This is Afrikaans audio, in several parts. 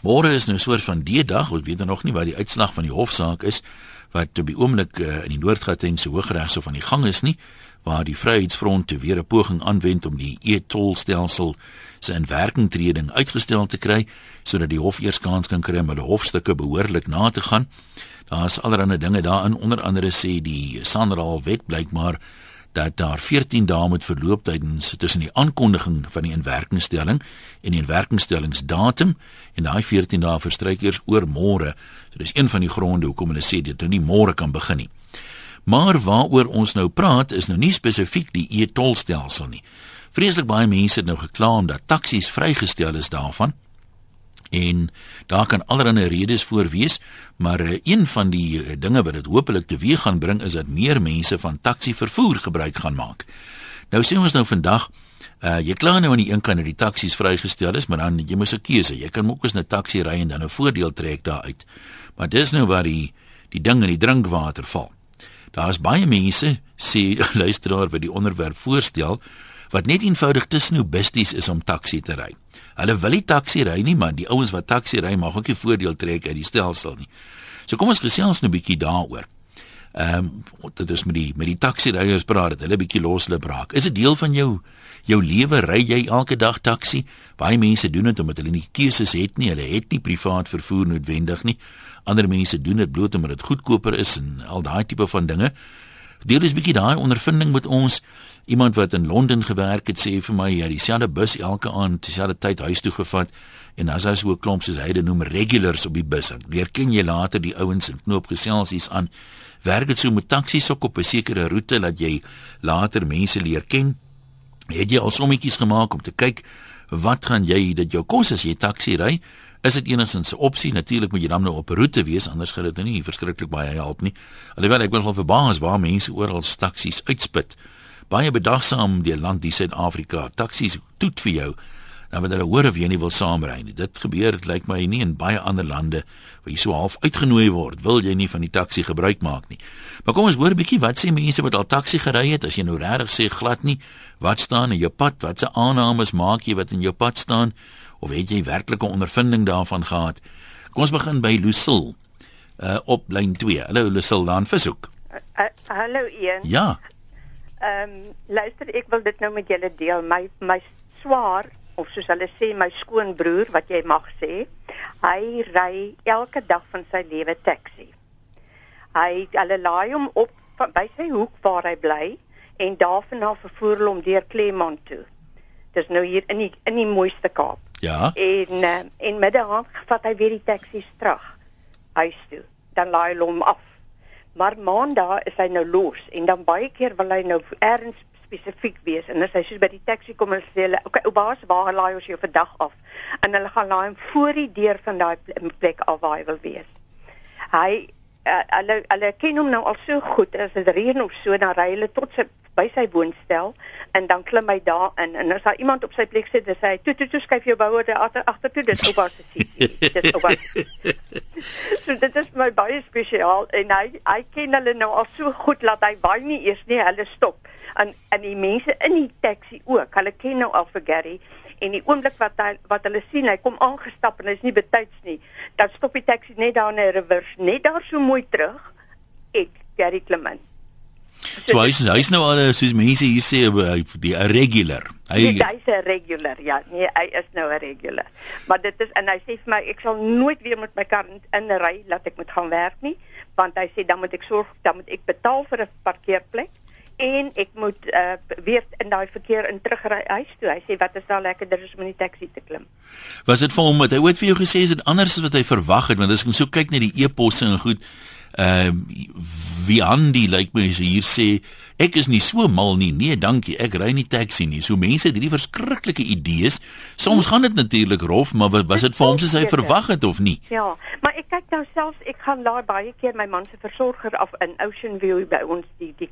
Môre is nou 'n soort van D-dag, ons weet nog nie wat die uitslag van die hofsaak is wat op die oomblik uh, in die Noord-Gautengse Hooggeregshof aan die gang is nie, waar die Vryheidsfront te weer 'n poging aanwend om die e-tolstelsel se inwerkingtreding uitgestel te kry sodat die hof eers kans kan kry om hulle hofstukke behoorlik na te gaan. Daar's allerlei dinge daarin, onder andere sê die Sanral wet blykbaar dat daar 14 dae moet verloop tydens tussen die aankondiging van die inwerkingstelling en die inwerkingstellingsdatum en daai 14 dae verstryk eers oor môre. So dis een van die gronde hoekom hulle sê dit nou nie môre kan begin nie. Maar waaroor ons nou praat is nou nie spesifiek die e-tolstelsel nie. Vreeslik baie mense het nou gekla omdat taksies vrygestel is daarvan en daar kan allerlei redes voor wees, maar uh, een van die uh, dinge wat dit hopelik teweeg gaan bring is dat meer mense van taxi vervoer gebruik gaan maak. Nou sê ons nou vandag, uh, jy kla nou aan die een kant dat die taksies vrygestel is, maar dan jy moet 'n keuse. Jy kan ook eens 'n taxi ry en dan 'n voordeel trek daaruit. Maar dis nou waar die die ding in die drinkwater val. Daar's baie mense sê luisteraar wat die onderwerp voorstel wat net eenvoudig tussen nou besties is om taxi te ry. Hulle wil nie taxi ry nie, maar die ouens wat taxi ry mag ook nie voordeel trek uit die stelsel nie. So kom ons gesels nou 'n bietjie daaroor. Ehm um, dit is met die met die taxi ryers praat dit, hulle bietjie los hulle braak. Is dit deel van jou jou lewe ry jy elke dag taxi? Baie mense doen dit omdat hulle nie keuses het nie, hulle het nie privaat vervoer noodwendig nie. Ander mense doen dit bloot omdat dit goedkoper is en al daai tipe van dinge. Deel is bietjie daai ondervinding met ons. Iemand wat in Londen gewerk het sê vir my hy het dieselfde bus elke aand dieselfde tyd huis toe gevat en as hy so 'n klomp soos hy dit noem regulars op die bus. Leer ken jy later die ouens en knoop geselsies aan. Werk dit so met taksies ook op 'n sekere roete dat jy later mense leer ken. Het jy al sommetjies gemaak om te kyk wat gaan jy dat jou kos as jy taksi ry? Is dit enigstens 'n opsie? Natuurlik moet jy dan nou op roete wees anders gaan dit nou nie verskriklik baie help nie. Alhoewel ek was al verbaas waar mense oral taksies uitspit baie bedagsaam die land die Suid-Afrika. Taksies toet vir jou. Nou wanneer hulle hoor of jy nie wil saamry nie. Dit gebeur dit lyk my nie in baie ander lande waar jy so half uitgenooi word wil jy nie van die taksi gebruik maak nie. Maar kom ons hoor 'n bietjie wat sê mense wat al taksi gery het. As jy nou regtig sê glad nie wat staan in jou pad? Watse aannames maak jy wat in jou pad staan? Of het jy werklike ondervinding daarvan gehad? Kom ons begin by Lucille uh, op lyn 2 hallo Lucille dan versoek uh, uh, hallo Ian. Ja Ehm um, luister ek wil dit nou met julle deel. My my swaar of soos hulle sê my skoonbroer wat jy mag sê, hy ry elke dag van sy lewe taxi. Hy hulle laai hom op van, by sy hoek waar hy bly en daarvan af vervoer hulle hom deur Claremont toe. Dis nou hier in die in die mooiste Kaap. Ja. En uh, en middag vat hy weer die taxi terug huis toe. Dan laai hulle hom af maar maandag is hy nou los en dan baie keer wil hy nou erns spesifiek wees en as hy soos by die taxi kom en sê hulle okay ou baas waar laai ons jou vandag af? En hulle gaan laai hom voor die deur van daai plek af waar hy wil wees. Hy uh, hulle hulle ken hom nou al so goed as dit reën of so dan ry hulle tot sy by sy woonstel en dan klim hy daar in en as daar iemand op sy plek sit, dan sê hy toe toe toe skuif jou bouer daar agter toe dis oupa se sit. Dis oupa. so dit is my baie spesiaal en hy hy ken hulle nou al so goed dat hy baie nie eers nie hulle stop. En en die mense in die taxi ook, hulle ken nou al vir Gary en die oomblik wat hy wat hulle sien hy kom aangestap en hy's nie betyds nie, dan stop die taxi net daar in 'n reverse, net daar so mooi terug. Ek Gary Clement So hy is hy's nou al soos mense hier sê die regular. Hy nee, hy's 'n regular. Ja, nee, hy is nou 'n regular. Maar dit is en hy sê vir my ek sal nooit weer met my kar in ry laat ek moet gaan werk nie, want hy sê dan moet ek sorg dan moet ek betaal vir 'n parkeerplek en ek moet uh, weer in daai verkeer in terugry huis toe. Hy sê wat is daar lekkerder as om in die taxi te klim. Was dit vir hom wat hy ooit vir jou gesê het anders as wat hy verwag het want as ek so kyk na die e-posse en goed ehm uh, wie Andy lyk like my hier sê ek is nie so mal nie. Nee dankie ek ry nie taxi nie. So mense het hierdie verskriklike idees. Soms gaan dit natuurlik rof maar was dit vir hom soos hy verwag het of nie? Ja maar ek kyk nou selfs ek gaan daar baie keer my man se versorger af in Ocean View by ons die die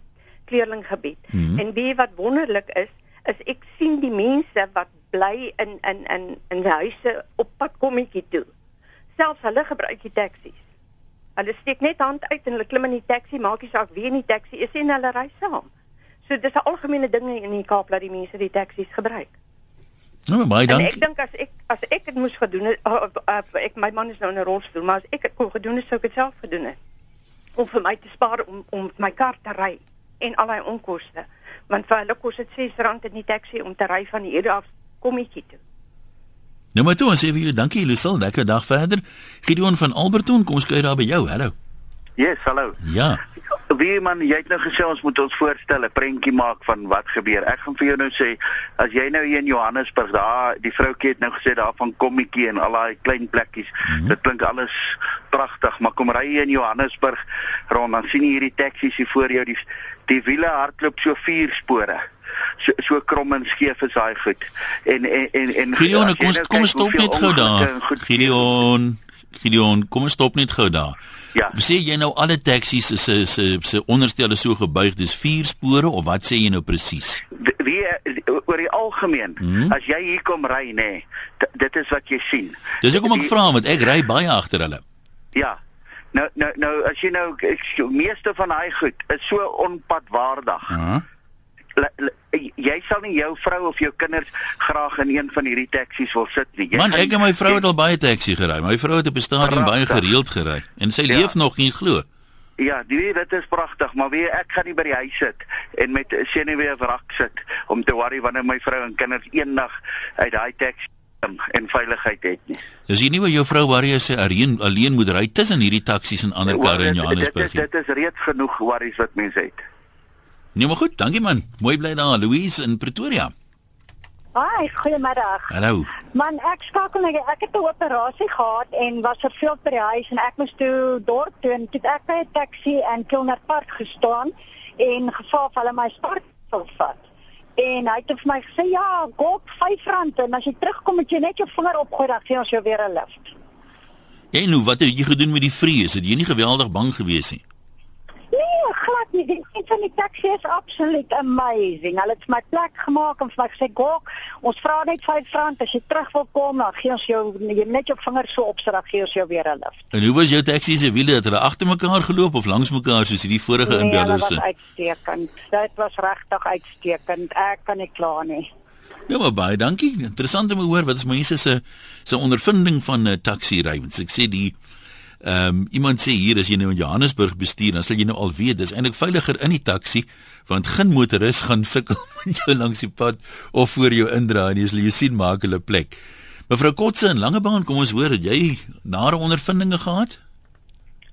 kleerlinggebied. Mm -hmm. en wie wat wonderlik is is ek sien die mense wat bly in in in in huise op pad kommetjie toe. Selfs hulle gebruik die taksies Hulle steek net hand uit en hulle klim in die taxi, maak nie saak wie in die taxi is en hulle ry saam. So dis 'n algemene ding in die Kaap dat die mense die taksies gebruik. Nou baie dankie. En ek dink as ek as ek dit moes gedoen het, uh, uh, ek my man is nou in 'n rolstoel, maar as ek dit kon gedoen het, sou ek dit self gedoen het. Om vir my te spaar om om my kar te ry en al die onkoste. Want vir hulle kos dit R6 in die taxi om te ry van hier af kommetjie toe. Nou maar toe, ons sê vir julle dankie, Lucille, lekker dag verder. Gideon van Alberton, kom ons kyk daar by jou. Hallo. Yes, hallo. Ja. Wie man, jy het nou gesê ons moet ons voorstel 'n prentjie maak van wat gebeur. Ek gaan vir jou nou sê, as jy nou hier in Johannesburg daar, die vroutjie het nou gesê daar van Kommetjie en al daai klein plekkies. Mm -hmm. Dit klink alles pragtig, maar kom ry jy in Johannesburg rond, dan sien jy hierdie taksies hier voor jou, die die wiele hardloop so vier spore. So so krom en skeef is daai goed. En en en en Gideon, kom nou kom stop net gou daar. Gideon, Gideon, kom stop net gou daar. Ja. Sê jy nou alle taksies is se se se onderstelle so gebuig dis vier spore of wat sê jy nou presies? Wie oor die algemeen hmm? as jy hier kom ry nê, nee, dit is wat jy sien. Dis hoekom ek vra want ek ry baie agter hulle. Ja. Nou nou nou as jy nou ek, meeste van daai goed is so onpadwaardig. Uh -huh jy sal nie jou vrou of jou kinders graag in een van hierdie taksies wil sit nie. Jy Man, ek en my vrou het al baie taxi gery. My vrou het op 'n stadium baie gereeld gery en sy ja. leef nog nie glo. Ja, die dit is pragtig, maar wie ek gaan nie by die huis sit en met senuwee wrak sit om te worry wanneer my vrou en kinders eendag uit daai taxi en veiligheid het nie. Dis nie waar jou vrou worry as sy alleen alleen moet ry tussen hierdie taksies en ander karre in Johannesburg nie. Dit, dit is reeds genoeg worries wat mense het. Nee, maar goed, dankie man. Mooi bly daar, Louise in Pretoria. Haai, goeiemiddag. Hallo. Man, ek skakel net. Ek het 'n operasie gehad en was verveeld by die huis en ek moes toe dorp toe en toe ek by 'n taxi in Kilner Park gestaan en gevra of hulle my spaar sou vat. En hy het vir my gesê, "Ja, gop R5 en as jy terugkom moet jy net jou vinger opgooi dan gee ons jou weer 'n lift." En nou, wat het jy gedoen met die vrees? Het jy nie geweldig bang gewees nie? Nee, glad nie. Die mense van die taxi is absoluut amazing. Hulle het my plek gemaak en vir my gesê, "Gok, ons vra net R5 as jy terug wil kom, dan gee ons jou jy net jou vingers so op sodat gee ons jou weer 'n lift." En hoe was jou taxi se wiele? Het hulle agter mekaar geloop of langs mekaar soos hierdie vorige nee, inbellers se? Dit was uitstekend. Dit was regtig uitstekend. Ek kan nie kla nie. Ja, maar baie dankie. Interessant om te hoor wat is mense se se ondervinding van 'n uh, taxi ry. Ek sê die Ehm um, iemand sê hier as jy nou in Johannesburg bestuur, dan sal jy nou al weet dis eintlik veiliger in die taxi want geen motoris gaan sukkel met jou langs die pad of voor jou indraai nie jou sien maak hulle plek. Mevrou Kotse in Langebaan, kom ons hoor, het jy nare ondervindinge gehad?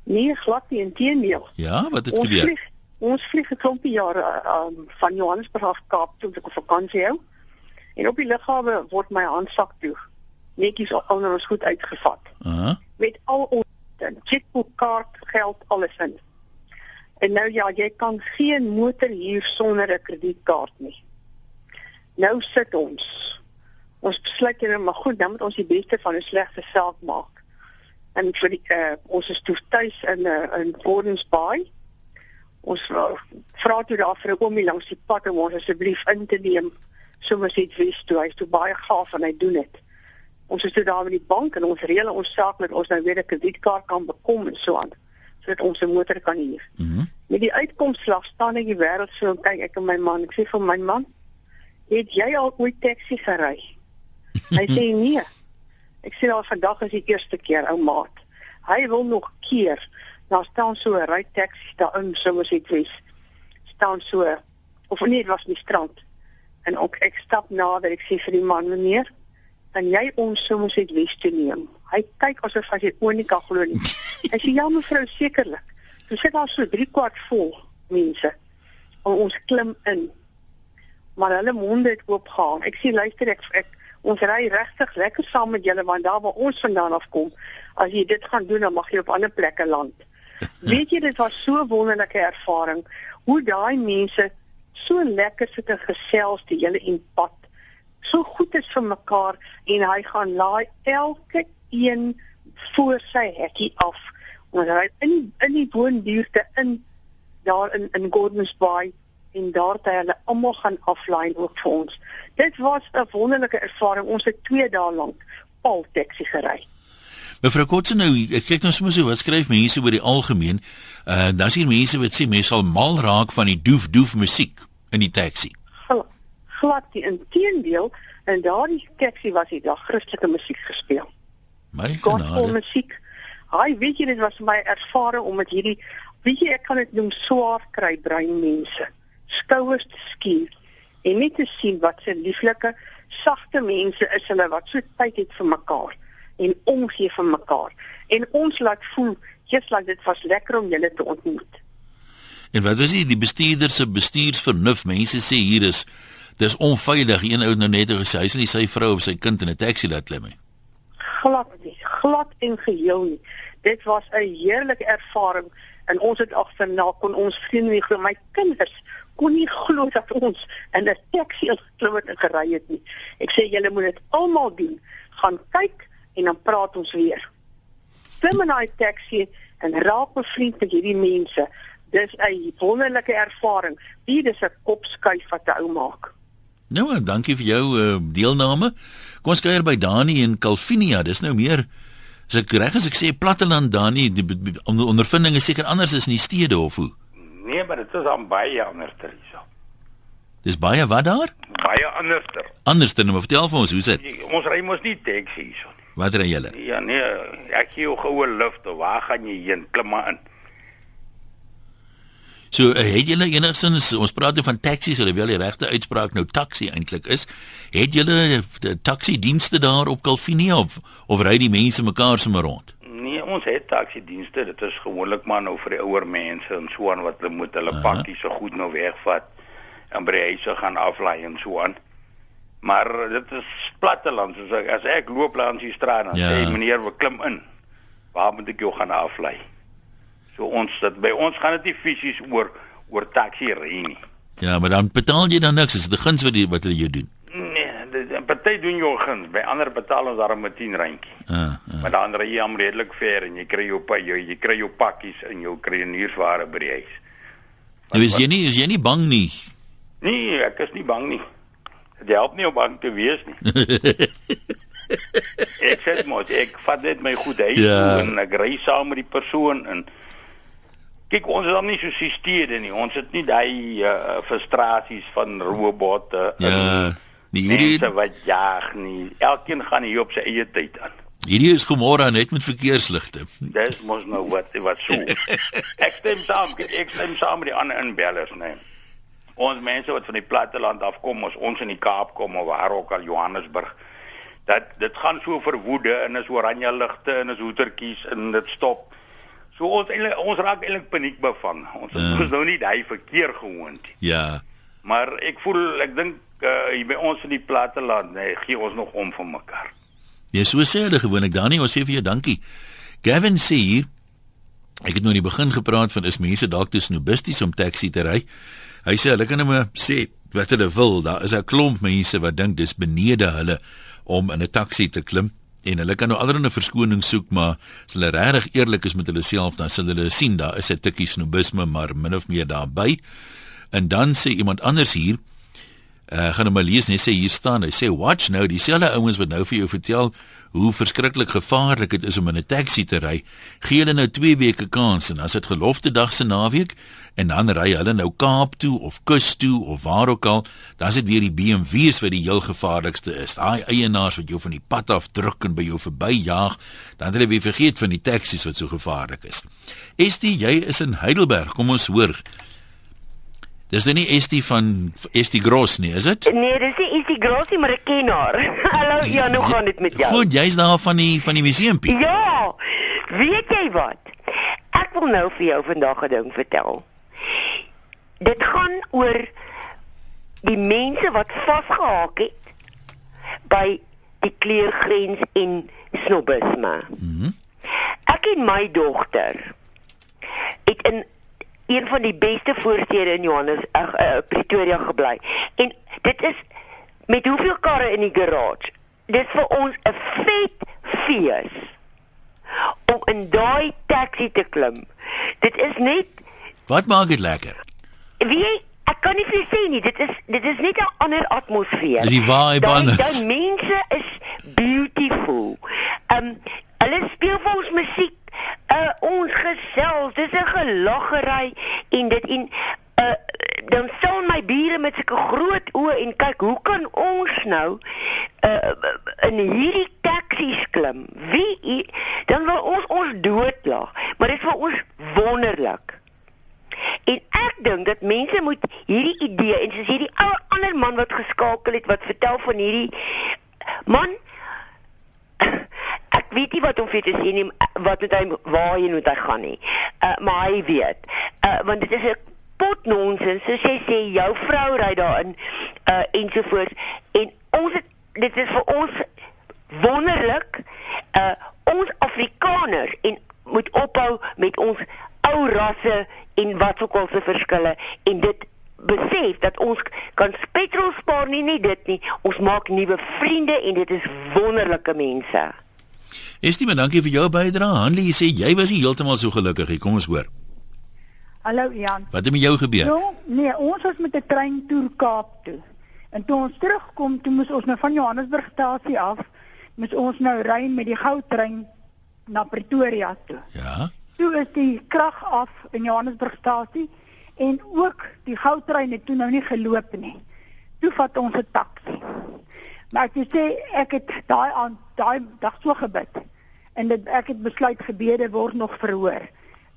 Nee, glad nie, inteendeel. Ja, wat het ons gebeur? Vlieg, ons vlieg 'n klompie jare um, van Johannesburg af Kaap toe ek op vakansie hou. En op die lughawe word my handsak toe netjies onder ons goed uitgevat. Uh -huh. Met al ons chequeboek kaart geld alles in. En nou ja, jy kan geen motor huur sonder 'n kredietkaart nie. Nou sit ons. Ons besluit net maar goed, dan moet ons die beste van 'n slegte saak maak. En vir die uh, ons is toe tuis in 'n uh, in Gordons Bay. Ons vra toe daar vir 'n oomie langs die pad om ons asseblief in te neem. Sommers iets wys toe hy is toe baie gaaf en hy doen dit ons is toe daar by die bank en ons reël ons saak met ons nou weer 'n kredietkaart kan bekom en so aan sodat ons 'n motor kan huur. Mm met die uitkomslag staan ek die wêreld so en kyk ek en my man, ek sê vir my man, "Het jy al ooit taxi gery?" Hy sê nee. Ek sê al vandag is die eerste keer, ou maat. Hy wil nog keer. Daar staan so 'n ry taxi daar in, soos dit is. staan so of nee, dit was nie strand. En ook ek stap nader, ek sê vir die man, "Meneer, kan jy ons soms net wes toe neem. Hy kyk asof hy oonie kan glo nie. Hy sê ja mevrou sekerlik. Ons sit daar so 3 kwart vol mense. En ons klim in. Maar hulle monde het oop gehang. Ek sê luister ek, ek ons ry regtig lekker saam met julle want daar waar ons vandaan afkom, as jy dit gaan doen dan mag jy op ander plekke land. Weet jy dit was so wonderlike ervaring hoe daai mense so lekker sit en gesels die hele en pad so goed is vir mekaar en hy gaan laai elke een voor sy hekkie af. Want hy in in die woonbuurte in daar in in Gordons Bay en daar het hulle almal gaan aflaai ook vir ons. Dit was 'n wonderlike ervaring. Ons het 2 dae lank al taxi gery. Mevrou Kotse nou, ek kyk nou sommer so wat skryf mense oor die algemeen. Uh daar's hier mense wat sê mense sal mal raak van die doef doef musiek in die taxi glad nie. Inteendeel, in daardie taxi was die dag Christelike musiek gespeel. My Gospel musiek. Hy weet jy dit was my ervaring om met hierdie weet jy ek kan dit noem swaar kry brein mense. Skouers te skuur en net te sien wat se lieflike sagte mense is hulle wat so tyd het vir mekaar en omgee vir mekaar. En ons laat voel just like dit was lekker om julle te ontmoet. En wat was die die bestuurder se bestuursvernuf? Mense sê hier is dis onveilig. Een ou het nou net gesê hy sien nie sy vrou of sy kind in 'n taxi laat klim nie. glad nie, glad en geheel nie. Dit was 'n heerlike ervaring en ons het agterna kon ons vriende nie glo my kinders kon nie glo dat ons in 'n taxi geklim het en gery het nie. Ek sê julle moet dit almal doen. Gaan kyk en dan praat ons weer. Klim in daai taxi en raak bevriend met hierdie mense. Dis 'n wonderlike ervaring. Hier is 'n kopskuif wat 'n ou maak. Nou, dankie vir jou uh, deelname. Kom ons kuier by Dani in Calvinia. Dis nou meer as ek reg is ek sê platteland Dani, die be- be- onder- ondervinding is seker anders as in die stede of hoe. Nee, maar dit is aan baie anderster hierso. Dis baie wat daar? Baie anderster. Anders dan maar vertel vir ons hoe sit. Ons ry mos nie taxi hierso nie. Wat ry julle? Ja nee, ek gee jou goue lift. Waar gaan jy heen? Klim maar in. So uh, het julle enigstens ons praat van taksies, hulle wil die regte uitspraak nou taxi eintlik is. Het julle die taxi dienste daar op Calvinia of of ry die mense mekaar sommer rond? Nee, ons het taxi dienste. Dit is gewoonlik maar nou vir die ouer mense en so aan wat hulle moet hulle Aha. pakkies so goed nou wegvat en by huise gaan aflaai en so aan. Maar dit is platteland soos ek, as ek loop langs die straat en Ja. sê meneer, we klim in. Waar moet ek jou gaan aflaai? So ons dit by ons gaan dit nie fisies oor oor taxi ry nie. Ja, maar dan betaal jy dan niks. Dis die guns wat die, wat hulle jou doen. Nee, dit party doen jou guns, by ander betaal ons daarom 'n 10 randjie. Ah, ah. Maar dan ry jy hom redelik ver en jy kry jou pa, jy, jy kry jou pakkies en jou kruieniersware by die huis. Nou is jy nie is jy nie bang nie. Nee, ek is nie bang nie. Dit help nie om bang te wees nie. ek sê mos ek vat net my goed huis Ja. toe en ek ry saam met die persoon en kyk ons is dan nie so stede nie. Ons het nie daai uh, frustrasies van robotte Ja. Nee, hierdie mense wat jag nie. Elkeen gaan hier op sy eie tyd aan. hierdie is gemôre net met verkeersligte. Dis mos nou wat wat so. Ek stem saam, ek stem saam met die ander inbellers, nee. Ons mense wat van die platteland afkom, ons ons in die Kaap kom of waar ook al Johannesburg. Dat dit gaan so verwoede en is oranje ligte en is hoetertjies en dit stop. So ons eintlik ons raak eintlik paniek bevang. Ons Ja. is ja. nou nie daai verkeer gewoond nie. Ja. Maar ek voel ek dink uh, hier by ons in die platteland, nee, gee ons nog om vir mekaar. Ja, so sê hulle gewoonlik. Dani, ons sê vir jou dankie. Gavin sê hier ek het nou in die begin gepraat van is mense dalk te snobisties om taxi te ry. Hy sê hulle kan net maar sê wat hulle wil. Daar is 'n klomp mense wat dink dis benede hulle om in 'n taxi te klim en hulle kan nou allerlei verskonings soek, maar as hulle regtig eerlik is met hulle self, dan sal hulle sien daar is 'n tikkie snobisme maar min of meer daarbey. En dan sê iemand anders hier Uh, gaan hom maar lees net sê hier staan hy sê watch nou dieselfde ouens wat nou vir jou vertel hoe verskriklik gevaarlik dit is om in 'n taxi te ry. Gee hulle nou 2 weke kans en as dit gelofte dag se naweek en dan ry hulle nou Kaap toe of kus toe of waar ook al dan is dit weer die BMW's wat die heel gevaarlikste is. Daai eienaars wat jou van die pad af druk en by jou verbyjaag dan het hulle weer vergeet van die taksies wat so gevaarlik is. Estie jy is in Heidelberg. Kom ons hoor Dis nou nie Estie van Estie Gross nie, is dit? Nee, dis nie Isie Grossie, maar ek ken haar. Hallo, ja, hoe gaan dit met jou? Goed, jy's daar van die van die museumpie. Ja. Weet jy wat? Ek wil nou vir jou vandag 'n ding vertel. Dit gaan oor die mense wat vasgehaak het by die kleurgrens en snobisme. Mhm. Ek en my dogter het in een van die beste voorstede in Johannes uh, uh, Pretoria gebly. En dit is met hoeveel karre in die garage. Dis vir ons 'n vet fees om in daai taxi te klim. Dit is net Wat maak dit lekker? Wie ek kan nie vir sê nie, dit is dit is net 'n ander atmosfeer. Is die vibe anders? Daai mense is beautiful. Um hulle speel vir ons musiek. Uh ons gesels, dis 'n gelaggery en dit en uh dan staan my bure met sulke groot oë en kyk, hoe kan ons nou uh in hierdie taksies klim? Wie dan wil ons ons doodlag. Maar dit is vir ons wonderlik. En ek dink dat mense moet hierdie idee en soos hierdie ou ander man wat geskakel het wat vertel van hierdie man weet nie wat om vir te sê nie wat met waarheen moet hy gaan nie. Uh, maar hy weet. Uh, want dit is 'n pot nonsens. Soos jy sê jou vrou ry daarin uh ensovoorts en ons het, dit is vir ons wonderlik uh ons Afrikaners en moet ophou met ons ou rasse en wat ook al se verskille en dit besef dat ons kan petrol spaar nie net dit nie ons maak nuwe vriende en dit is wonderlike mense Estie, maar dankie vir jou bydrae. Hanlie, sê jy was nie heeltemal so gelukkig nie. Kom ons hoor. Hallo Jan. Wat het met jou gebeur? Jo, nee, ons was met 'n trein toer Kaap toe. En toe ons terugkom, toe moes ons nou van Johannesburgstasie af, moes ons nou ry met die goudtrein na Pretoria toe. Ja. Toe is die krag af in Johannesburgstasie en ook die goudtrein het toe nou nie geloop nie. Toe vat ons 'n taxi. Maar ek sê ek het daai aan daai dag so gebid en dit ek het besluit gebede word nog verhoor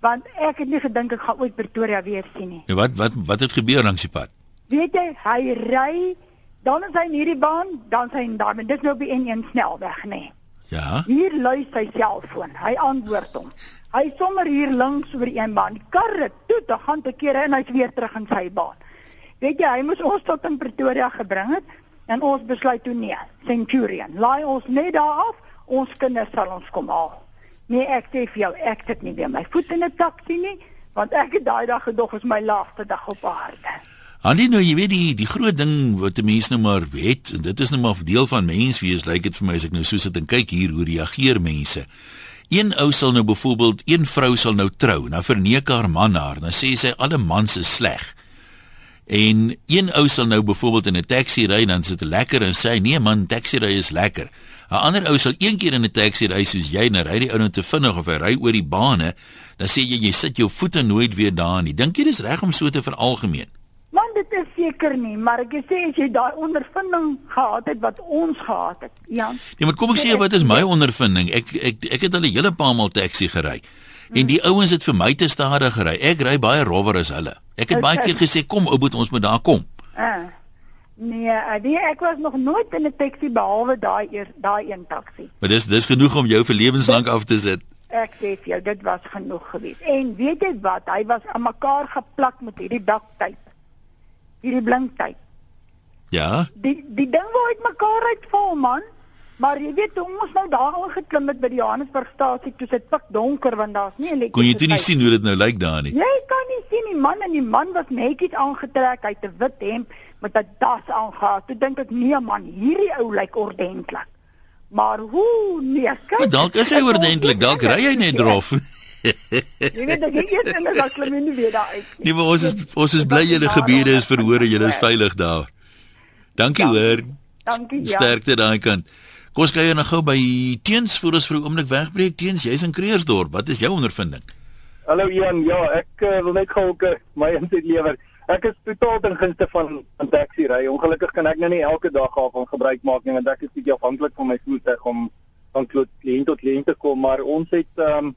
want ek het nie gedink ek gaan ooit Pretoria weer sien nie. Ja, wat wat wat het gebeur langs die pad? Weet jy, hy ry dan is hy in hierdie baan, dan sy in daai, dis nou op die N1 snelweg nê. Nee. Ja. Hier lui sy selfoon. Hy antwoord hom. Hy sommer hier links oor die een baan. Die kar ry toe, dan gaan te kere en hy's weer terug in sy baan. Weet jy, hy moes ons tot in Pretoria gebring het en ons besluit toe nee, Centurion. Laai ons net daar af. Ons kinders sal ons kom haal. Nee, ek sê vir jou, ek sit nie weer my voet in 'n taxi nie, want ek het daai dag gedog is my laaste dag op aarde. Andy nou jy weet die die groot ding wat die mense nou maar weet, en dit is nou maar deel van menswees, lyk dit vir my as ek nou so sit en kyk hier hoe reageer mense. Een ou sal nou byvoorbeeld een vrou sal nou trou, nou verneek haar man haar, dan sê sy alle mans is sleg. En een ou sal nou byvoorbeeld in 'n taxi ry dan sit hy lekker en sê nee man, taxi ry is lekker. 'n Ander ou sal een keer in 'n taxi ry soos jy, nou ry die ou nou te vinnig of hy ry oor die bane, dan sê jy jy sit jou voete nooit weer daar nie. Dink jy dis reg om so te veralgemeen? Man, dit is seker nie, maar ek sê as jy daai ondervinding gehad het wat ons gehad het, Jan. Nee, maar kom ek sê wat is my ondervinding? Ek ek ek het al 'n hele paar maal taxi gery. En die ouens het vir my te stadig gery. Ek ry baie rower as hulle. Ek het baie keer gesê kom ou boet ons moet daar kom. Ah. Nee, nee, ek was nog nooit in 'n taxi behalwe daai eers daai een taxi. Maar dis dis genoeg om jou vir lewenslank af te sit. Ek sê vir jou, dit was genoeg geweest. En weet jy wat? Hy was aan mekaar geplak met hierdie daktyp. Hierdie blinktyd. Ja. Die die ding wou uitmekaar uitval, man. Maar jy weet, toe ons nou daar aangeklim het by die Johannesburgstasie, toe dit pik donker want daar's nie elektrisiteit. Kon jy toe nie sien hoe dit nou lyk daar nie? Jy kan nie sien nie, man en die man was netjies aangetrek, hy het 'n wit hemp met 'n das aangetrek. Toe dink ek, nee man, hierdie ou lyk ordentlik. Maar hoe nee, kyk. Maar dalk is hy ordentlik, dalk ry hy net drof. Jy weet ek eers en dan klim jy nie weer daar uit nie. Nee, maar ons is ons is bly julle gebiede is verhoor en julle is veilig daar. Dankie hoor. Dankie ja. Sterkte daai kant. Kom ons kyk nou gou by Teens voor ons vir 'n oomblik wegbreek. Teens, jy's in Kreersdorp. Wat is jou ondervinding? Hallo Jan, ja, ek uh, wil net gou uh, my inset lewer. Ek is totaal ten gunste van 'n taxi ry. Ongelukkig kan ek nou nie elke dag daarvan gebruik maak nie want ek is bietjie afhanklik van my voertuig om van kliënt tot kliënt te kom, maar ons het ehm um,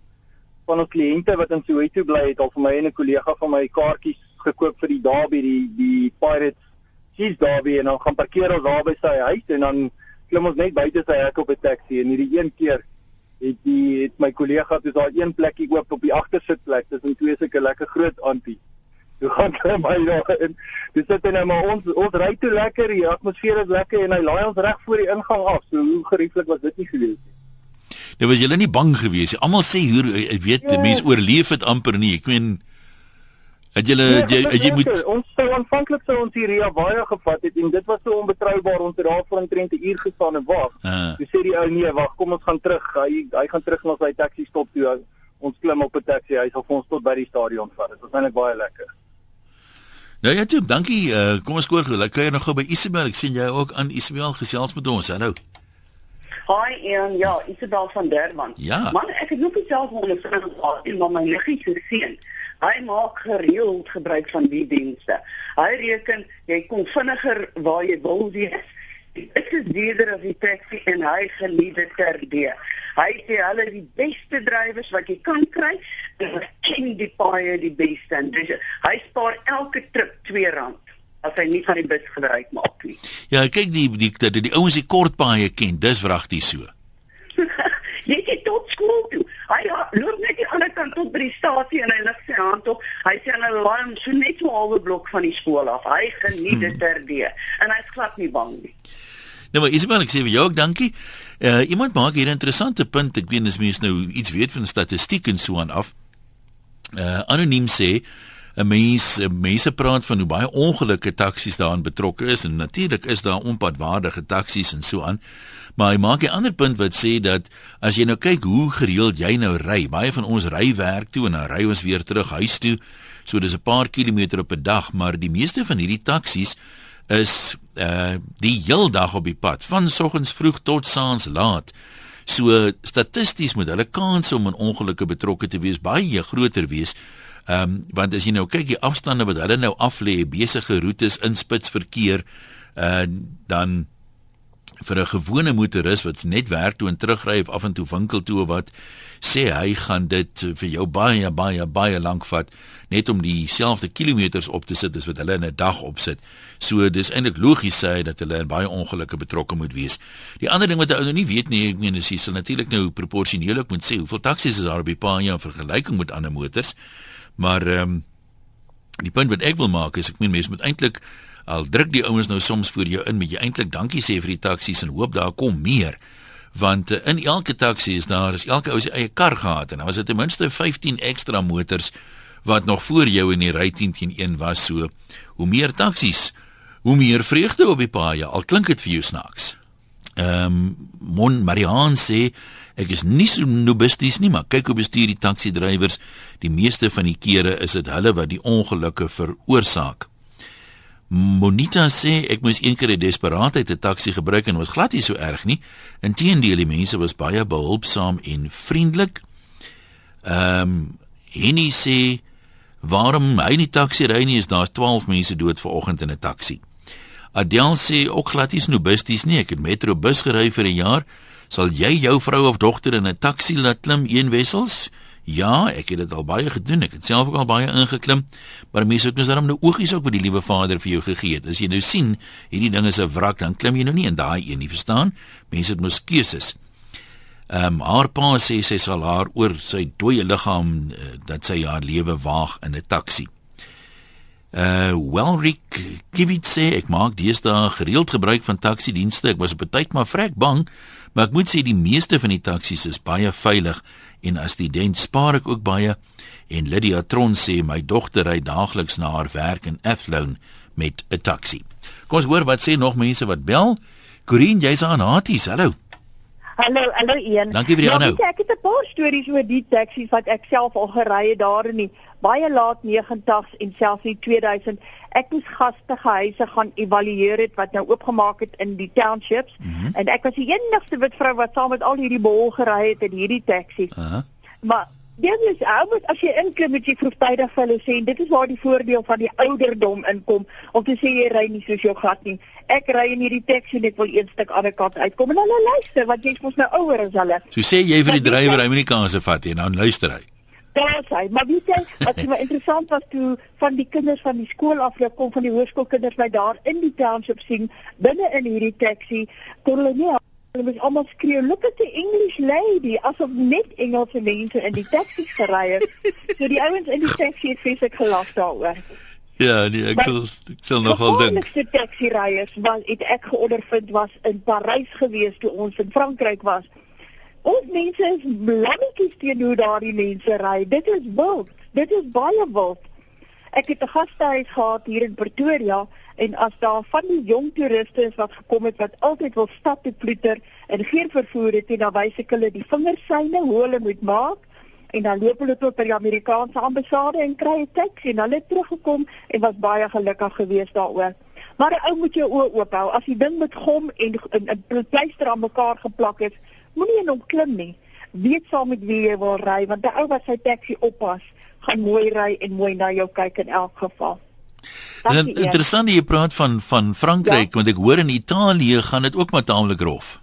van ons kliënte wat in Soweto bly het al vir my en 'n kollega van my kaartjies gekoop vir die derby, die die Pirates Chiefs derby en dan gaan parkeer ons daar by sy huis en dan klim ons net buite sy hek op 'n taxi en hierdie een keer het die het my kollega toe daar een plekkie oop op die agtersitplek tussen twee sulke lekker groot antie. Toe gaan hy my daar in. Dis sit hy nou maar ons ons ry toe lekker, die atmosfeer is lekker en hy laai ons reg voor die ingang af. So hoe gerieflik was dit nie gewees nie. Nou was julle nie bang gewees nie. Almal sê hier ek weet ja. mense oorleef dit amper nie. Ek meen Het jy nee, jy, jy moet ons sou aanvanklik sou ons hierdie baie gevat het en dit was so onbetroubaar om te daar vir 'n trente uur gestaan en wag. Uh. Jy sê die ou nee, wag, kom ons gaan terug. Hy hy gaan terug na sy taxi stop toe. Ons klim op 'n taxi. Hy sal ons tot by die stadion vat. Dit was eintlik baie lekker. Nou ja, toe, dankie. Uh, kom ons koor gou. Kyk jy nog gou by Isabel. Ek sien jy ook aan Isabel gesels met ons. Hallo. Hi Ian, ja, Isabel van Durban. Ja. Man, ek het nog nie self ondervind nie, maar my liggie se seun, hy maak gereeld gebruik van die dienste. Hy reken jy kom vinniger waar jy wil wees. Dit is duurder as die taxi en hy geniet dit terdee. Hy sê hulle die beste drywers wat jy kan kry. Hulle ken die paaie die beste. En dus hy spaar elke trip R2 as hy nie van die bus gebruik maak nie. Ja, kyk die die die, die, die ouens die kort paaie ken, dis wragtig so. jy sê tot skool toe. Hy loop net die ander kant tot by die stasie en hy lig sy hand op. Hy hulle laai hom so net so 'n halwe blok van die skool af. Hy geniet dit terdee en hy's glad nie bang nie. Nou maar Isabel, ek sê vir jou ook dankie. Uh iemand maak hier 'n interessante punt. Ek weet as mense nou iets weet van statistiek en so aan af. Uh anoniem sê 'n mens mense praat van hoe baie ongelukke taksies daarin betrokke is en natuurlik is daar onpadwaardige taksies en so aan. Maar hy maak 'n ander punt wat sê dat as jy nou kyk hoe gereeld jy nou ry, baie van ons ry werk toe en dan ry ons weer terug huis toe. So dis 'n paar kilometer op 'n dag, maar die meeste van hierdie taksies is uh die heel dag op die pad, van soggens vroeg tot saans laat. So statisties moet hulle kans om in ongelukke betrokke te wees baie groter wees. Ehm um, want as jy nou kyk die afstande wat hulle nou af lê, besige roetes in spitsverkeer, uh dan vir 'n gewone motoris wat net werk toe en terugry of af en toe winkel toe of wat sê hy gaan dit vir jou baie baie baie lank vat net om dieselfde kilometers op te sit as wat hulle in 'n dag opsit. So dis eintlik logies sê dat hulle in baie ongelukke betrokke moet wees. Die ander ding wat ou nou nie weet nie, ek meen is jy sal natuurlik nou proporsioneel moet sê hoeveel taksies is daar op die paaie in vergelyking met ander motors. Maar ehm um, die punt wat ek wil maak is ek meen mense moet eintlik al druk die ouens nou soms vir jou in met jy eintlik dankie sê vir die taksies en hoop daar kom meer. Want uh, in elke taxi is daar is elke ou se eie kar gehad en dan was dit ten minste 15 ekstra motors wat nog voor jou in die ry 10 teen 1 was. So hoe meer taksies hoe meer vreugde op die paaie al klink dit vir jou snaaks. Ehm um, Mon Marian sê ek is nie so nobisties nie maar kyk hoe bestuur die taxi drywers die meeste van die kere is dit hulle wat die ongelukke veroorsaak Monita sê ek moes een keer 'n desperaatheid 'n taxi gebruik en was glad nie so erg nie. Inteendeel, die mense was baie behulpsaam en vriendelik. Ehm um, Henny sê waarom hy nie taxi ry nie is daar 12 mense dood vanoggend in 'n taxi. Adel sê ook glad nie snobisties nie. Ek het metro bus gery vir 'n jaar. Sal jy jou vrou of dogter in 'n taxi laat klim een wessels? Ja, ek het dit al baie gedoen. Ek het self ook al baie ingeklim. Maar mense het mos daarom nou oogies ook wat die liewe Vader vir jou gegee het. As jy nou sien hierdie ding is 'n wrak, dan klim jy nou nie in daai een nie, verstaan? Mense het mos keuses. Ehm um, haar pa sê sy sal haar oor sy dooie liggaam uh, dat sy haar lewe waag in 'n taxi. Uh Welrik Givit sê ek maak deesdae gereeld gebruik van taxi dienste. Ek was op 'n tyd maar vrek bang, maar ek moet sê die meeste van die taksies is baie veilig en as student spaar ek ook baie en Lydia Tron sê my dogter ry daagliks na haar werk in Athlone met 'n taxi. Kom ons hoor wat sê nog mense wat bel. Corinne, jy's aan Haties. Hallo. Hallo, hallo een. Dankie vir die aanhou. Ja, ek het 'n paar stories oor die taksies wat ek self al gery het daar in die baie laat 90s en selfs in 2000. Ek moes gastige huise gaan evalueer het wat nou oopgemaak het in die townships mm -hmm. en ek was die enigste wit vrou wat saam met al hierdie bol gery het in hierdie taxi. Uh -huh. Maar Dit is almoes as jy inklim met jy vroegtydig vir hulle sê dit is waar die voordeel van die ouderdom inkom om te sê jy ry nie soos jou gat nie ek ry in hierdie taxi net wil een stuk aan die kant uitkom en hulle luister want jy's mos nou ouer as hulle. So sê jy vir die drywer hy moet nie kanse vat nie, dan luister hy. Daar sê, maar wie sê wat my interessant was toe van die kinders van die skool af loop kom van die hoërskoolkinders my daar in die township sien binne in hierdie taxi kon hulle nie hulle was almal skreeu look at the english lady asof net engelse mense in die taxi gery het so die ouens in die taxi het feeslik gelag daaroor Ja, nee, ek sal ek sal nogal dink. Die eerste taxi ryers wat het ek geondervind was in Parys gewees toe ons in Frankryk was. Ons mense is blankies teenoor daardie mense ry. Dit is wild. Dit is baie wild. Ek het 'n gastehuis gehad hier in Pretoria en as daar van die jong toeriste is wat gekom het wat altyd wil stap te ploeter en geen vervoer het nie, dan wys ek hulle die vingersyne hoe hulle moet maak en dan loop hulle tot by die Amerikaanse ambassade en kry 'n taxi en hulle het teruggekom en was baie gelukkig geweest daaroor. Maar 'n ou moet jou oë oop hou. As die ding met gom en 'n pleister aan mekaar geplak is, moenie in hom klim nie. Weet saam met wie jy wil ry want 'n ou wat sy taxi oppas, gaan mooi ry en mooi na jou kyk in elk geval. Dit is interessant jy praat van van Frankryk ja? want ek hoor in Italië gaan dit ook maar taamlik rof.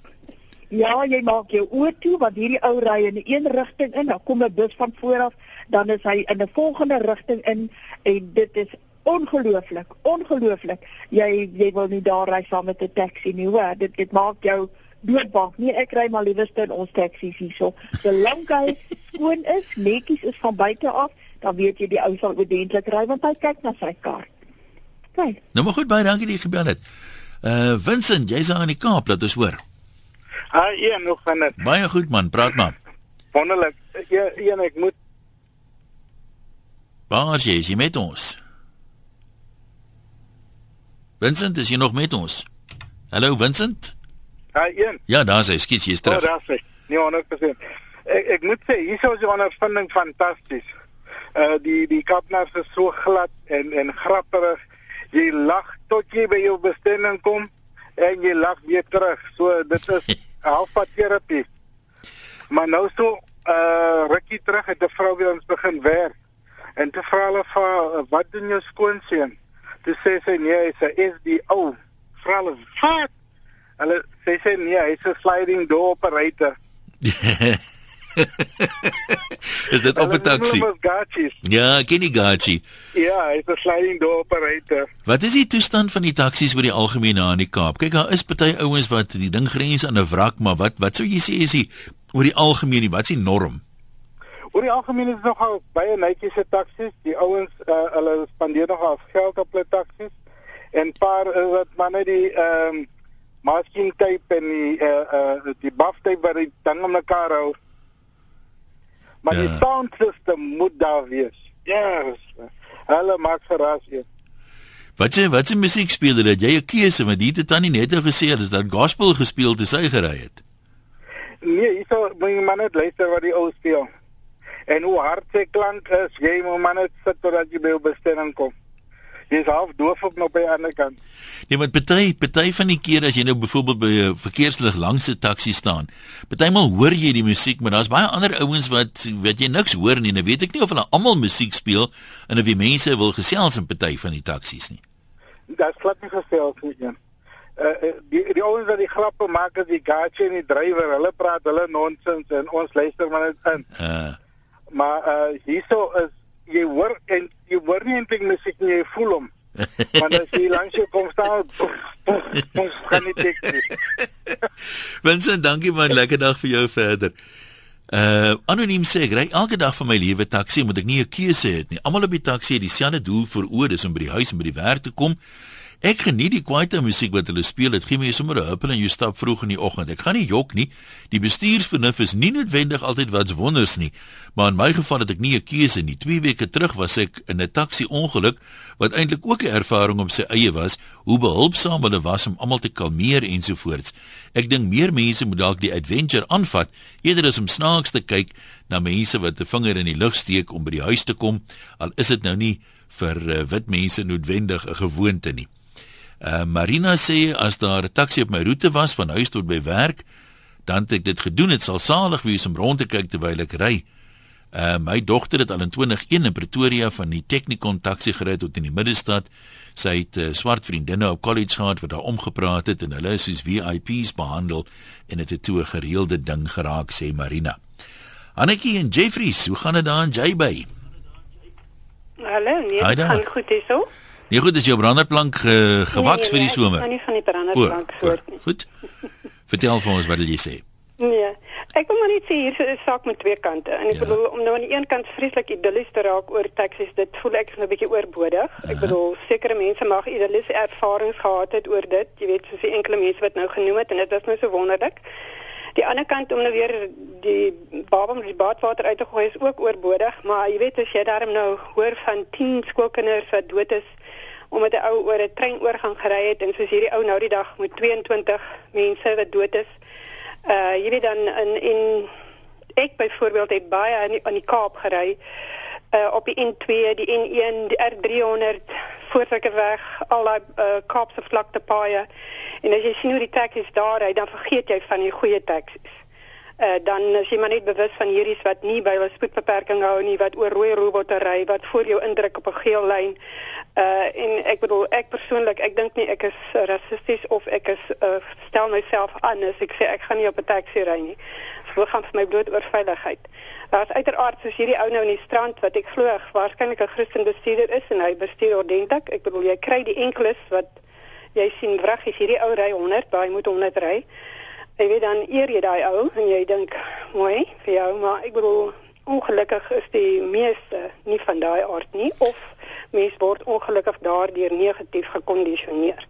Ja, jy maak jou oë toe want hierdie ou ry in een rigting in, dan kom 'n bus van voor af, dan is hy in 'n volgende rigting in en dit is ongelooflik, ongelooflik. Jy jy wil nie daar ry saam met 'n taxi nie, hoor. Dit dit maak jou doodbang. Nee, ek ry maar liewerste in ons taksies hierso. Solank hy skoon is, netjies is van buite af, dan weet jy die ou sal oordentlik ry want hy kyk na sy kar. Kyk. Nou maar goed, baie dankie dat jy gebel het. Uh Vincent, jy's aan die Kaap, laat ons hoor. Ah, ja, nog van dit. Baie goed man, praat maar. Wonderlik. Ja, ja, ek moet Waar is jy? Is jy met ons? Vincent, is jy nog met ons? Hallo Vincent? Ja, een. Ja, daar is hy. Skus, jy's terug. Oh, daar is hy. Nee, 100%. Ek ek moet sê, hier is jou ondervinding fantasties. Uh die die kapnaars is so glad en en grapperig. Jy lag tot jy by jou bestemming kom en jy lag weer terug. So dit is halfpad terapie. Maar nou so uh rukkie terug het 'n vrou by ons begin werk. En te vra hulle vir wat doen jou skoonseun? Toe sê sy nee, hy's 'n SDO. Vra hulle wat? Hulle sê sy nee, hy's 'n sliding door operator. is dit op 'n taxi? Ja, ken jy Gachi? Ja, hy's 'n sliding door operator. Wat is die toestand van die taksies oor die algemeen na in die Kaap? Kyk, daar is party ouens wat die ding grens aan 'n wrak, maar wat wat sou jy sê is die oor die algemeen, wat is die norm? Oor die algemeen is nogal baie netjies se taksies. Die ouens uh, hulle spandeer nogal geld op hulle taksies. En paar is wat maar net die ehm um, masking tape en die uh uh die buff tape wat die ding om mekaar hou. Maar ja. die sound system moet daar wees. Ja. Yes. Hulle maak verras hier. Wat sê wat se musiek speel hulle? Jy 'n keuse want dit het tannie net gesê dat dat gospel gespeel te sy gery het. Nee, ek sou my man net luister wat die ou speel. En hoe hard sy klank is, jy moet man net sit totdat jy by 'n bestemming kom jy's half doof op nou by die ander kant. Nee, want party party van die kere as jy nou byvoorbeeld by 'n verkeerslig langs 'n taxi staan, partymal hoor jy die musiek, maar daar's baie ander ouens wat weet jy niks hoor nie. Nou weet ek nie of hulle almal musiek speel en of die mense wil gesels in party van die taksies nie. Dit glad nie gesels nie. Ja. Uh, die die ouens wat die grappe maak as die gaatjie en die drywer, hulle praat hulle nonsens en ons luister maar net in. Uh. Maar uh hierso is jy hoor en jy hoor nie eintlik musiek nie, jy voel hom. Want as jy langs jou kom staan, ons kan nie dik nie. Vincent, dankie man, lekker dag vir jou verder. Uh anoniem sê ek ry elke dag van my lewe taxi omdat ek nie 'n keuse het nie. Almal op die taxi het dieselfde doel vir oë, dis om by die huis en by die werk te kom. Ek geniet die kwaite musiek wat hulle speel. Dit gee my sommer 'n huppel en jy stap vroeg in die oggend. Ek gaan nie jok nie. Die bestuursvernuf is nie noodwendig altyd wat's wonders nie, maar in my geval het ek nie 'n keuse nie. 2 weke terug was ek in 'n taxi ongeluk wat eintlik ook 'n ervaring op sy eie was, hoe behulpsaam hulle was om almal te kalmeer ensovoorts. Ek dink meer mense moet dalk die adventure aanvat eerder as om snaaks te kyk na mense wat 'n vinger in die lug steek om by die huis te kom, al is dit nou nie vir uh, wit mense noodwendig 'n gewoonte nie. Uh, Marina sê as daar 'n taxi op my roete was van huis tot by werk, dan het ek dit gedoen. Dit sal salig wees om rond te kyk terwyl ek ry. Uh, my dogter het al in 2001 in Pretoria van die Technicon taxi gery tot in die middestad. Sy het uh, swart vriendinne op college gehad wat daar omgepraat het en hulle is soos VIP's behandel en dit het toe 'n gereelde ding geraak sê Marina. Annetjie en Jeffries, hoe gaan dit daar in Jayby? Hallo, nee, dit gaan goed hierso. Nee goed, is jou branderplank ge, gewaks nee, vir die somer? Nee, nie van die branderplank soort nie. Goed. Vertel vir ons wat wil jy sê? Nee. Ek wil maar net sê hier is 'n saak met twee kante. En ek ja. bedoel om nou aan die een kant vreeslik idyllies te raak oor taksies, dit voel ek 'n bietjie oorbodig. Ek uh -huh. bedoel sekere mense mag idylliese ervarings gehad het oor dit. Jy weet, soos die enkele mense wat nou genoem het en dit was nou so wonderlik. Die ander kant om nou weer die baba met die badwater uit te gooi is ook oorbodig, maar jy weet as jy daarom nou hoor van 10 skoolkinders wat dood is omdat 'n ou oor 'n treinoorgang gery het en soos hierdie ou nou die dag met 22 mense wat dood is. Uh weet dan in in ek byvoorbeeld het baie aan die, aan die Kaap gery uh op die N2, die N1, die R300 Voortrekkeweg, al daai uh, Kaapse vlakte paaie. En as jy sien hoe die taksies daar ry, dan vergeet jy van die goeie taksies. Uh, dan as jy maar net bewus van hierdie wat nie by 'n spoedbeperking hou nie wat oor rooi robotte ry wat voor jou indruk op 'n geel lyn uh en ek bedoel ek persoonlik ek dink nie ek is rassisties of ek is uh, stel myself aan as ek sê ek gaan nie op 'n taxi ry nie. So gaan vir my bloot oor veiligheid. Daar's uiteraard soos hierdie ou nou in die strand wat ek glo waarskynlik 'n Christen bestuurder is en hy bestuur ordentlik. Ek bedoel jy kry die enkeles wat jy sien wraggies hierdie ou ry 100, baie moet 100 ry. Jy weet dan eer jy daai ou en jy dink mooi vir jou, maar ek bedoel ongelukkig is die meeste nie van daai aard nie of mens word ongelukkig daardeur negatief gekondisioneer.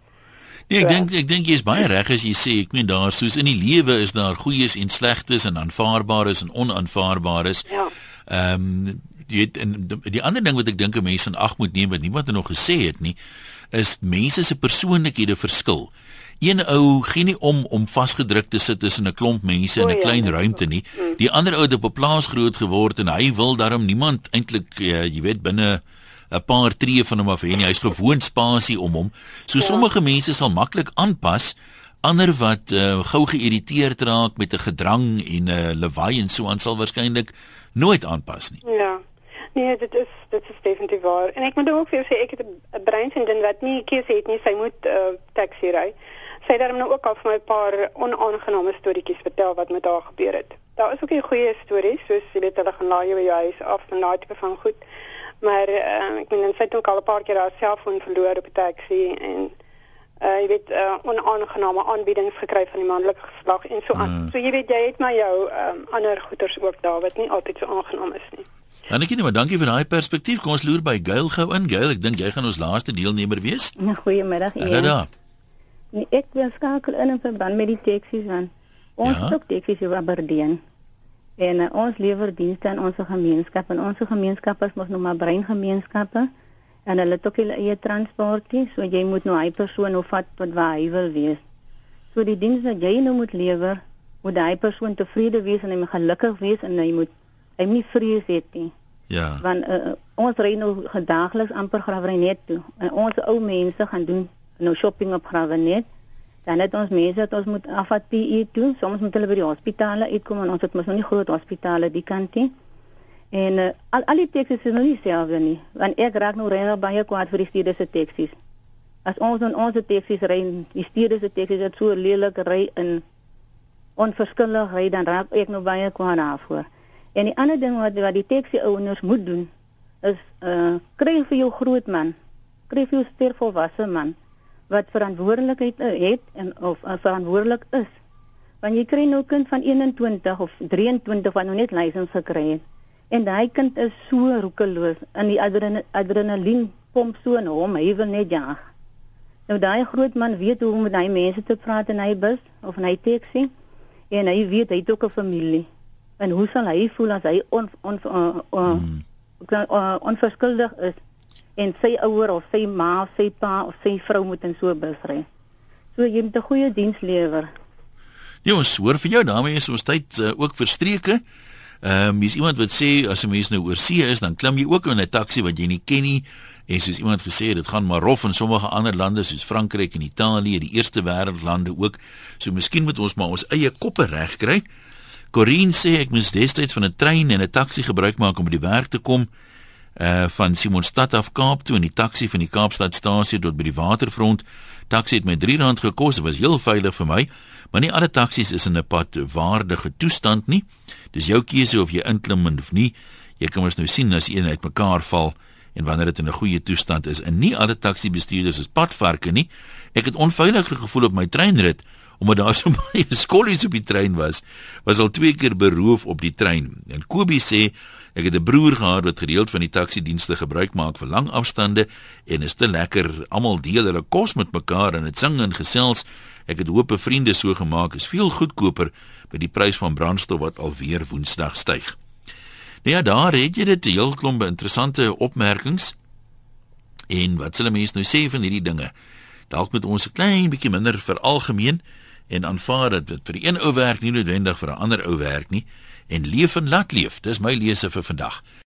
Nee, ek dink ek dink jy is baie reg as jy sê ek meen daar soos in die lewe is daar goeies en slegtes en aanvaarbaares en onaanvaarbaares. Ja. Ehm um, jy weet en die, ander ding wat ek dink 'n mens in ag moet neem wat niemand nog gesê het nie, is mense se persoonlikhede verskil. Een ou gee nie om om vasgedruk te sit tussen 'n klomp mense in 'n klein ja, ruimte nie. Mm. Die ander ou het op 'n plaas groot geword en hy wil daarom niemand eintlik uh, jy weet binne 'n paar tree van hom af hê nie. Hy's gewoon spasie om hom. So ja. sommige mense sal maklik aanpas ander wat uh, gou geïrriteerd raak met 'n gedrang en 'n uh, lawaai en so aan sal waarskynlik nooit aanpas nie. Ja. Nee, dit is dit is definitief waar. En ek moet ook vir jou sê ek het 'n breinsending wat nie keuse het nie. Sy moet uh, taxi ry sy het dan nou ook al vir my 'n paar onaangename storieetjies vertel wat met haar gebeur het. Daar is ook 'n goeie storie, soos jy weet hulle gaan laai jou by jou huis af en daai tipe van goed. Maar uh, ek meen sy het ook al 'n paar keer haar selfoon verloor op 'n taxi en uh, jy weet uh, onaangename aanbiedings gekry van die manlike geslag en so aan. Mm. So jy weet jy het maar jou um, ander goeters ook daar wat nie altyd so aangenaam is nie. Dan ek net maar dankie vir daai perspektief. Kom ons loer by Gail gou in. Gail, ek dink jy gaan ons laaste deelnemer wees. Goeiemiddag. Ja, daar. Nee, ek wil skakel in in verband met die taksies aan. Ons ja? taksies in Aberdeen. En uh, ons lewer dienste aan ons gemeenskap en ons gemeenskap is mos nou maar breingemeenskappe en hulle het ook hulle eie transportie, so jy moet nou hy persoon of vat tot waar hy wil wees. So die diens wat jy nou moet lewer, moet hy persoon tevrede wees en hy moet gelukkig wees en hy moet hy moet nie vrees hê nie. Ja. Want uh, ons ry nou gedaagliks amper grawery net toe. En ons ou mense gaan doen nou shopping op Gravenet. Dan het ons mense dat ons moet afvat PE toe. Soms moet hulle by die hospitale uitkom en ons het mos nog nie groot hospitale die kant nie. En uh, al al die taksies is nog nie selfde nie. Want ek raak nou reg baie kwaad vir die stede se taksies. As ons en ons taksies ry, die stede se taksies het so lelik ry in onverskillig ry dan raak ek nou baie kwaad daarvoor. En die ander ding wat wat die taxi ouers moet doen is uh kry vir jou groot man, kry vir jou stervolwasse man wat verantwoordelikheid het en of uh, verantwoordelik is. Want jy kry nou 'n kind van 21 of 23 wat nou net lisens gekry het. En daai kind is so roekeloos in die adrenalien pomp so in hom, hy wil net jag. Nou daai groot man weet hoe om met daai mense te praat in hy bus of in hy taxi en hy weet hy het ook 'n familie. En hoe sal hy voel as hy on on uh, uh, hmm. uh, onverskuldig is en sy ouer of sy ma of sy pa of sy vrou moet in so 'n bus ry. So jy moet 'n goeie diens lewer. Ja, ons hoor vir jou daarmee is ons tyd uh, ook verstreke. Ehm um, is iemand wat sê as 'n mens nou oor see is, dan klim jy ook in 'n taxi wat jy nie ken nie. En soos iemand gesê het, dit gaan maar rof in sommige ander lande soos Frankryk en Italië, die eerste wêreldlande ook. So miskien moet ons maar ons eie koppe regkry. Corinne sê ek moet destyds van 'n trein en 'n taxi gebruik maak om by die werk te kom uh van Simonstad af Kaap toe in die taxi van die Kaapstadstasie tot by die waterfront. Taxi het my R3 gekos, dit was heel veilig vir my, maar nie alle taksies is in 'n pad waardige toestand nie. Dis jou keuse of jy inklim of nie. Jy kan mos nou sien as een uitmekaar val en wanneer dit in 'n goeie toestand is. En nie alle taxi bestuurders is padvarke nie. Ek het onveilige gevoel op my treinrit omdat daar so baie skollies op die trein was. Was al twee keer beroof op die trein. En Kobie sê Ek het 'n broer gehad wat gereeld van die taxi dienste gebruik maak vir lang afstande en is te lekker. Almal deel hulle kos met mekaar en dit sing en gesels. Ek het hoop vriende so gemaak is veel goedkoper by die prys van brandstof wat alweer Woensdag styg. Nou ja, daar het jy dit 'n heel klomp interessante opmerkings. En wat sê mense nou sê van hierdie dinge? Dalk moet ons 'n klein bietjie minder veralgemeen en aanvaar dat dit vir die een ou werk nie noodwendig vir 'n ander ou werk nie en leef en laat leef. Dis my lese vir vandag.